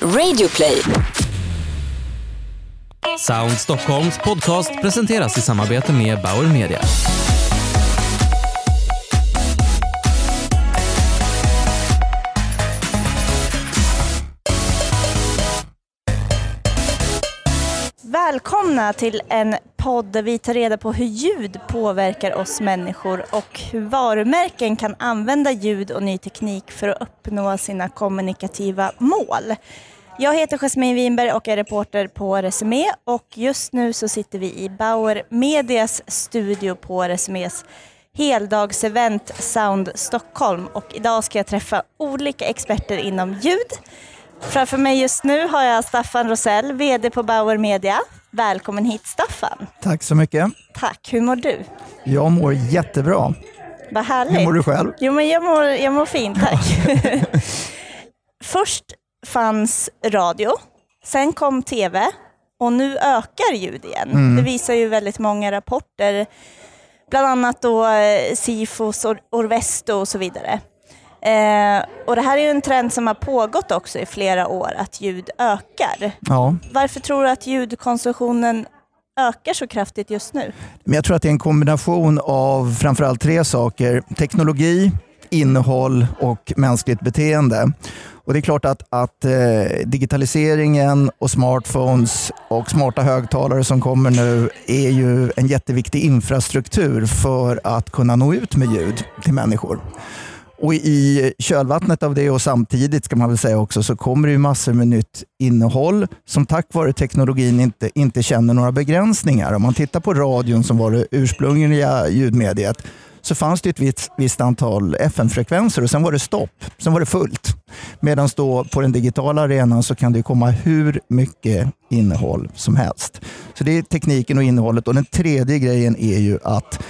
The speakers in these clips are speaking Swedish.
Radioplay. Sound Stockholms podcast presenteras i samarbete med Bauer Media. Välkomna till en podd där vi tar reda på hur ljud påverkar oss människor och hur varumärken kan använda ljud och ny teknik för att uppnå sina kommunikativa mål. Jag heter Jasmine Winberg och är reporter på Resumé och just nu så sitter vi i Bauer Medias studio på Resumés heldagsevent Sound Stockholm och idag ska jag träffa olika experter inom ljud. Framför mig just nu har jag Staffan Rosell, VD på Bauer Media. Välkommen hit Staffan. Tack så mycket. Tack, hur mår du? Jag mår jättebra. Vad härligt. Hur mår du själv? Jo, men jag mår, jag mår fint, tack. Först fanns radio, sen kom tv och nu ökar ljud igen. Mm. Det visar ju väldigt många rapporter, bland annat då eh, Sifos, Or- Orvesto och så vidare. Eh, och det här är en trend som har pågått också i flera år, att ljud ökar. Ja, Varför tror du att ljudkonsumtionen ökar så kraftigt just nu? men jag tror att det är en kombination av framförallt tre saker. Teknologi, innehåll och mänskligt beteende. Och Det är klart att, att eh, digitaliseringen och smartphones och smarta högtalare som kommer nu är ju en jätteviktig infrastruktur för att kunna nå ut med ljud till människor. Och I kölvattnet av det och samtidigt ska man väl säga också så kommer det massor med nytt innehåll som tack vare teknologin inte, inte känner några begränsningar. Om man tittar på radion som var det ursprungliga ljudmediet så fanns det ett visst, visst antal FM-frekvenser och sen var det stopp. Sen var det fullt. Medan då på den digitala arenan så kan det komma hur mycket innehåll som helst. Så det är tekniken och innehållet. Och Den tredje grejen är ju att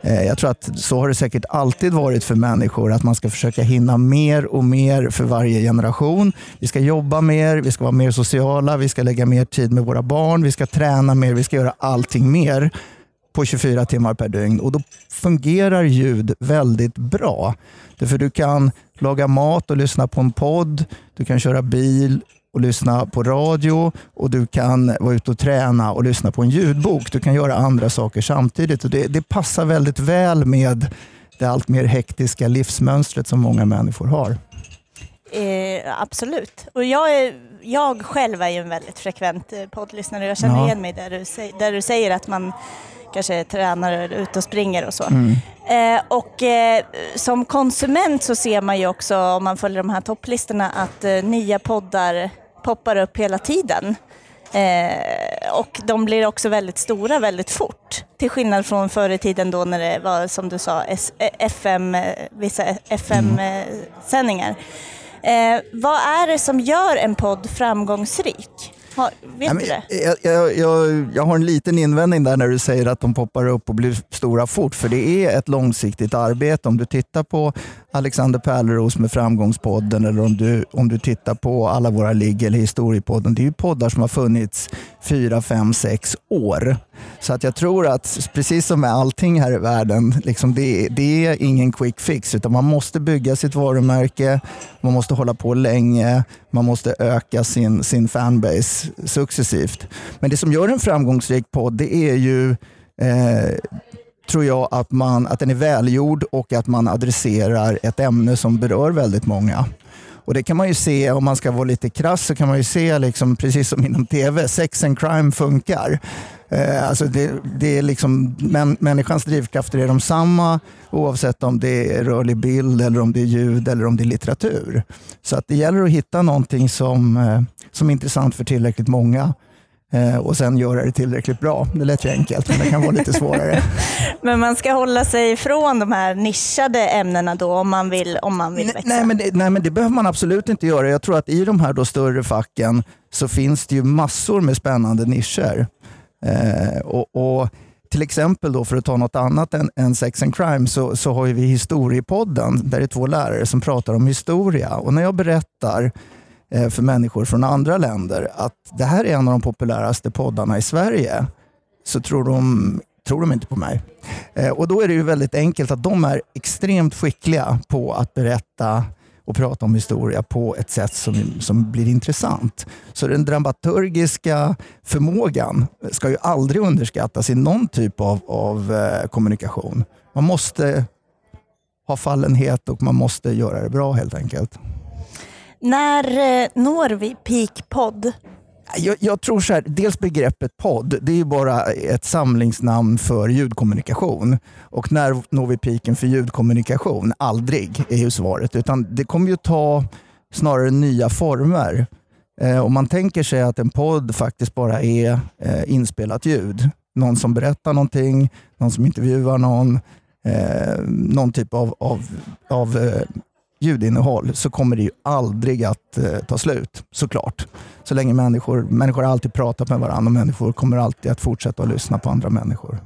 Eh, jag tror att så har det säkert alltid varit för människor, att man ska försöka hinna mer och mer för varje generation. Vi ska jobba mer, vi ska vara mer sociala, vi ska lägga mer tid med våra barn, vi ska träna mer, vi ska göra allting mer på 24 timmar per dygn. Och då fungerar ljud väldigt bra. Därför du kan laga mat och lyssna på en podd, du kan köra bil och lyssna på radio och du kan vara ute och träna och lyssna på en ljudbok. Du kan göra andra saker samtidigt och det, det passar väldigt väl med det allt mer hektiska livsmönstret som många människor har. Eh, absolut. Och jag, är, jag själv är ju en väldigt frekvent eh, poddlyssnare. Jag känner Ja. igen mig där du, där du säger att man kanske tränar eller ute och springer och så. Mm. Eh, och eh, som konsument så ser man ju också, om man följer de här topplistorna, att eh, nya poddar poppar upp hela tiden. Eh, och de blir också väldigt stora väldigt fort. Till skillnad från förr i tiden då när det var, som du sa, eh, FM, eh, vissa FM-sändningar. Eh, vad är det som gör en podd framgångsrik? Har, vet Ja, du det? Jag, jag, jag, jag har en liten invändning där när du säger att de poppar upp och blir stora fort. För det är ett långsiktigt arbete. Om du tittar på Alexander Pärleros med Framgångspodden eller om du, om du tittar på alla våra ligg eller Historiepodden. Det är ju poddar som har funnits fyra, fem, sex år. Så att jag tror att precis som med allting här i världen, liksom det, det är ingen quick fix utan man måste bygga sitt varumärke, man måste hålla på länge, man måste öka sin, sin fanbase successivt. Men det som gör en framgångsrik podd det är ju eh, tror jag att, man, att den är välgjord och att man adresserar ett ämne som berör väldigt många. Och Det kan man ju se, om man ska vara lite krass, så kan man ju se, liksom, precis som inom tv, sex and crime funkar. Eh, alltså det, det är liksom, män, människans drivkrafter är de samma oavsett om det är rörlig bild, eller om det är ljud eller om det är litteratur. Så att det gäller att hitta någonting som, eh, som är intressant för tillräckligt många eh, och sen göra det tillräckligt bra. Det lät ju enkelt, men det kan vara lite svårare. Men man ska hålla sig ifrån de här nischade ämnena då om man vill, om man vill Nej, växa. nej, men det, nej, men det behöver man absolut inte göra. Jag tror att i de här då större facken så finns det ju massor med spännande nischer. Eh, och, och till exempel då för att ta något annat än, än sex and crime så, så har ju vi historiepodden där det är två lärare som pratar om historia. Och när jag berättar eh, för människor från andra länder att det här är en av de populäraste poddarna i Sverige så tror de, tror de inte på mig. Eh, och Då är det ju väldigt enkelt att de är extremt skickliga på att berätta och prata om historia på ett sätt som, som blir intressant. Så den dramaturgiska förmågan ska ju aldrig underskattas i någon typ av, av eh, kommunikation. Man måste ha fallenhet och man måste göra det bra helt enkelt. När eh, når vi peak-podd? Jag, jag, tror så här, dels begreppet podd, det är ju bara ett samlingsnamn för ljudkommunikation. Och när når vi piken för ljudkommunikation? Aldrig, är ju svaret. Utan det kommer ju ta snarare nya former. Eh, om man tänker sig att en podd faktiskt bara är eh, inspelat ljud. Någon som berättar någonting, någon som intervjuar någon, eh, någon typ av, av, av eh, ljudinnehåll så kommer det ju aldrig att eh, ta slut, såklart. Så länge människor, människor har alltid pratat med varandra och människor kommer alltid att fortsätta att lyssna på andra människor.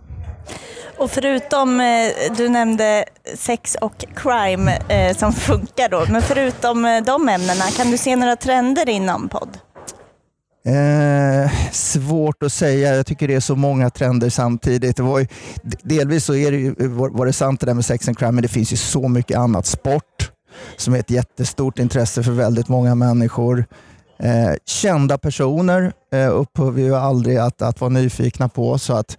Och förutom, eh, du nämnde sex och crime eh, som funkar då, men förutom eh, de ämnena, kan du se några trender inom podd? Eh, svårt att säga. Jag tycker det är så många trender samtidigt. Det var ju, delvis så är det ju, var, var det sant det där med sex and crime, men det finns ju så mycket annat. Sport som är ett jättestort intresse för väldigt många människor. Eh, kända personer eh, upphör vi ju aldrig att, att vara nyfikna på. Så att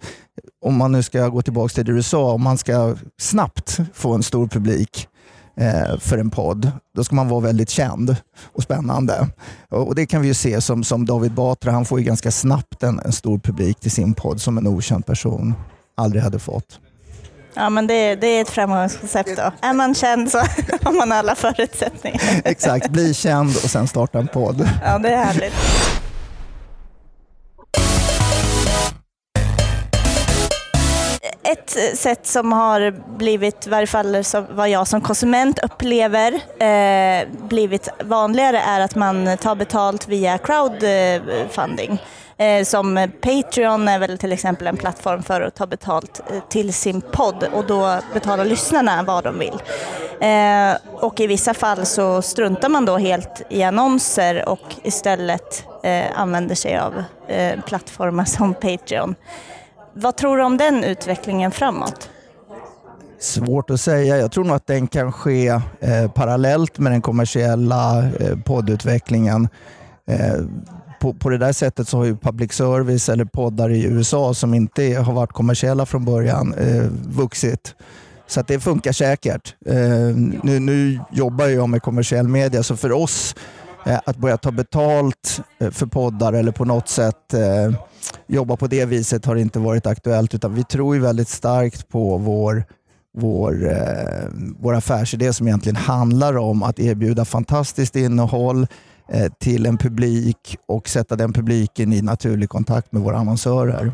om man nu ska gå tillbaka till det du sa, om man ska snabbt få en stor publik eh, för en podd, då ska man vara väldigt känd och spännande. Och Det kan vi ju se som, som David Batra, han får ju ganska snabbt en, en stor publik till sin podd som en okänd person aldrig hade fått. Ja, men det, det är ett framgångskoncept då. Är man känd så har man alla förutsättningar. Exakt, bli känd och sen starta en podd. Ja, det är härligt. Ett sätt som har blivit, i varje fall vad jag som konsument upplever, eh, blivit vanligare är att man tar betalt via crowdfunding. Eh, som Patreon är väl till exempel en plattform för att ta betalt eh, till sin podd och då betalar lyssnarna vad de vill. Eh, och i vissa fall så struntar man då helt i annonser och istället eh, använder sig av eh, plattformar som Patreon. Vad tror du om den utvecklingen framåt? Svårt att säga. Jag tror nog att den kan ske eh, parallellt med den kommersiella eh, poddutvecklingen. Eh, på, på det där sättet så har ju public service eller poddar i USA som inte har varit kommersiella från början eh, vuxit. Så att det funkar säkert. Eh, nu, nu, jobbar jag med kommersiell media så för oss eh, att börja ta betalt eh, för poddar eller på något sätt eh, jobba på det viset har inte varit aktuellt utan vi tror ju väldigt starkt på vår vår, eh, vår affärsidé som egentligen handlar om att erbjuda fantastiskt innehåll, till en publik och sätta den publiken i naturlig kontakt med våra annonsörer.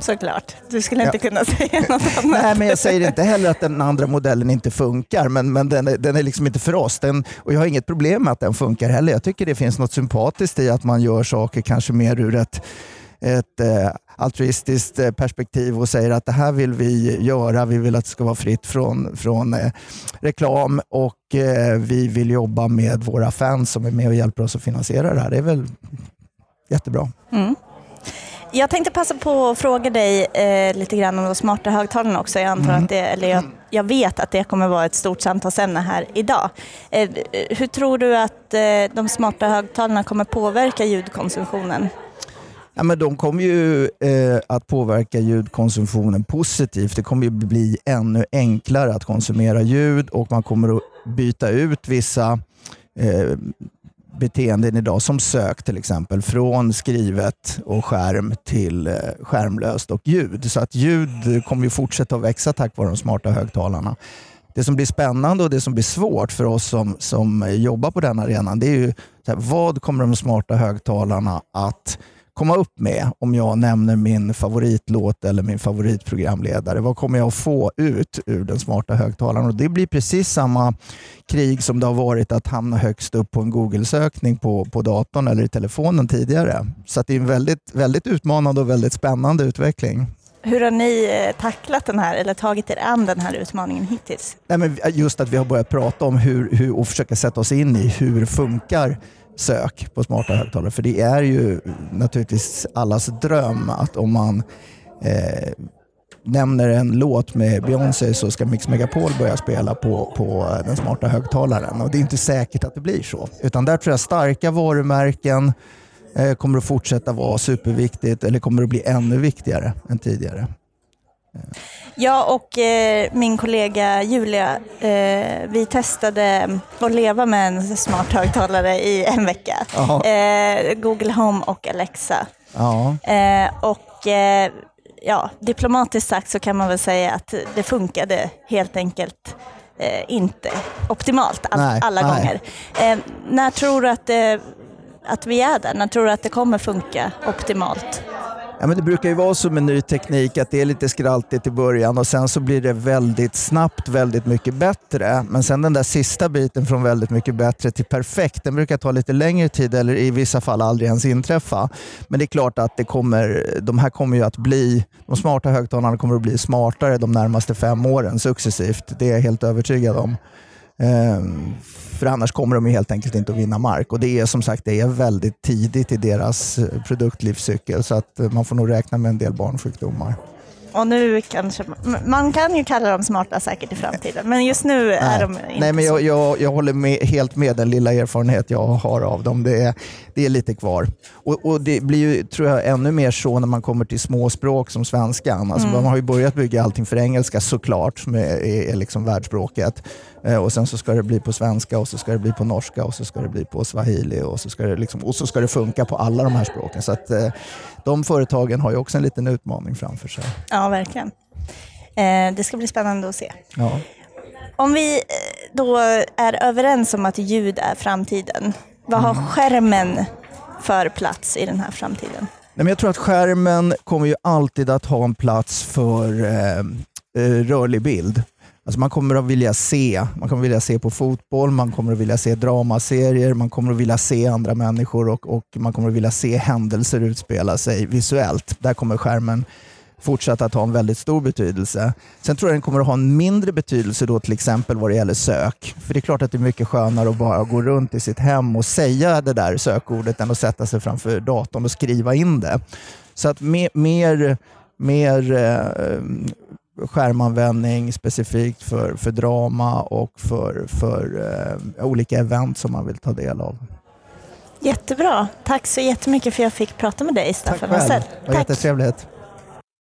Såklart. Du skulle inte ja. kunna säga något annat. Nej, men jag säger inte heller att den andra modellen inte funkar, men, men den, är, den är liksom inte för oss. Den, och jag har inget problem med att den funkar heller. Jag tycker det finns något sympatiskt i att man gör saker kanske mer ur ett, ett eh, altruistiskt eh, perspektiv och säger att det här vill vi göra. Vi vill att det ska vara fritt från, från eh, reklam och eh, vi vill jobba med våra fans som är med och hjälper oss att finansiera det här. Det är väl jättebra. Mm. Jag tänkte passa på att fråga dig eh, lite grann om de smarta högtalarna också. Jag, antar mm. att det, eller jag, jag, vet att det kommer vara ett stort samtalsämne här idag. Eh, hur tror du att eh, de smarta högtalarna kommer påverka ljudkonsumtionen? Ja, men de kommer ju eh, att påverka ljudkonsumtionen positivt. Det kommer ju bli ännu enklare att konsumera ljud och man kommer att byta ut vissa eh, beteenden idag, som sök till exempel, från skrivet och skärm till eh, skärmlöst och ljud. Så att ljud kommer ju fortsätta att växa tack vare de smarta högtalarna. Det som blir spännande och det som blir svårt för oss som, som jobbar på den arenan, det är ju här, vad kommer de smarta högtalarna att komma upp med om jag nämner min favoritlåt eller min favoritprogramledare? Vad kommer jag att få ut ur den smarta högtalaren? Och det blir precis samma krig som det har varit att hamna högst upp på en Google-sökning på, på datorn eller i telefonen tidigare. Så det är en väldigt, väldigt utmanande och väldigt spännande utveckling. Hur har ni eh, tacklat den här eller tagit er an den här utmaningen hittills? Nej, men just att vi har börjat prata om hur, hur och försöka sätta oss in i hur funkar sök på smarta högtalare. För det är ju naturligtvis allas dröm att om man eh, nämner en låt med Beyoncé så ska Mix Megapol börja spela på, på den smarta högtalaren. Och det är inte säkert att det blir så. Utan där tror jag starka varumärken eh, kommer att fortsätta vara superviktigt eller kommer att bli ännu viktigare än tidigare. Jag och eh, min kollega Julia, eh, vi testade att leva med en smart högtalare i en vecka. Eh, Google Home och Alexa. Eh, och eh, ja, diplomatiskt sagt så kan man väl säga att det funkade helt enkelt eh, inte optimalt all, Nej, alla nej. gånger. När tror du att, att vi är där? När tror du att det kommer funka optimalt? Ja, men det brukar ju vara så med ny teknik att det är lite skraltigt i början och sen så blir det väldigt snabbt väldigt mycket bättre. Men sen den där sista biten från väldigt mycket bättre till perfekt, den brukar ta lite längre tid eller i vissa fall aldrig ens inträffa. Men det är klart att det kommer, de här kommer ju att bli, de smarta högtalarna kommer att bli smartare de närmaste fem åren successivt. Det är jag helt övertygad om. Ehm, för annars kommer de ju helt enkelt inte att vinna mark. Och det är som sagt det är väldigt tidigt i deras eh, produktlivscykel så att eh, man får nog räkna med en del barnsjukdomar. Och nu kanske, man kan ju kalla dem smarta säkert i framtiden, men just nu är de inte Nej, men jag, jag, jag håller med, helt med den lilla erfarenhet jag har av dem. Det är, det är lite kvar. Och, och Det blir ju, tror jag, ännu mer så när man kommer till småspråk som svenskan. Alltså, Man har ju börjat bygga allting för engelska såklart, som är, är, är liksom världsspråket. Eh, och Sen så ska det bli på svenska och så ska det bli på norska och så ska det bli på swahili och så ska det, liksom, och så ska det funka på alla de här språken. Så att, eh, de företagen har ju också en liten utmaning framför sig. Ja, verkligen. Eh, det ska bli spännande att se. Ja. Om vi eh, då är överens om att ljud är framtiden, vad har skärmen för plats i den här framtiden? Nej, men jag tror att skärmen kommer ju alltid att ha en plats för eh, eh, rörlig bild. Alltså man kommer att vilja se. Man kommer att vilja se på fotboll, man kommer att vilja se dramaserier, man kommer att vilja se andra människor och, och man kommer att vilja se händelser utspela sig visuellt. Där kommer skärmen fortsatt att ha en väldigt stor betydelse. Sen tror jag den kommer att ha en mindre betydelse då till exempel vad det gäller sök. För det är klart att det är mycket skönare att bara gå runt i sitt hem och säga det där sökordet än att sätta sig framför datorn och skriva in det. Så att mer, mer, mer eh, skärmanvändning specifikt för, för drama och för, för eh, olika event som man vill ta del av. Jättebra. Tack så jättemycket för att jag fick prata med dig, Tack Staffan själv. Hassel. Det var jättetrevligt.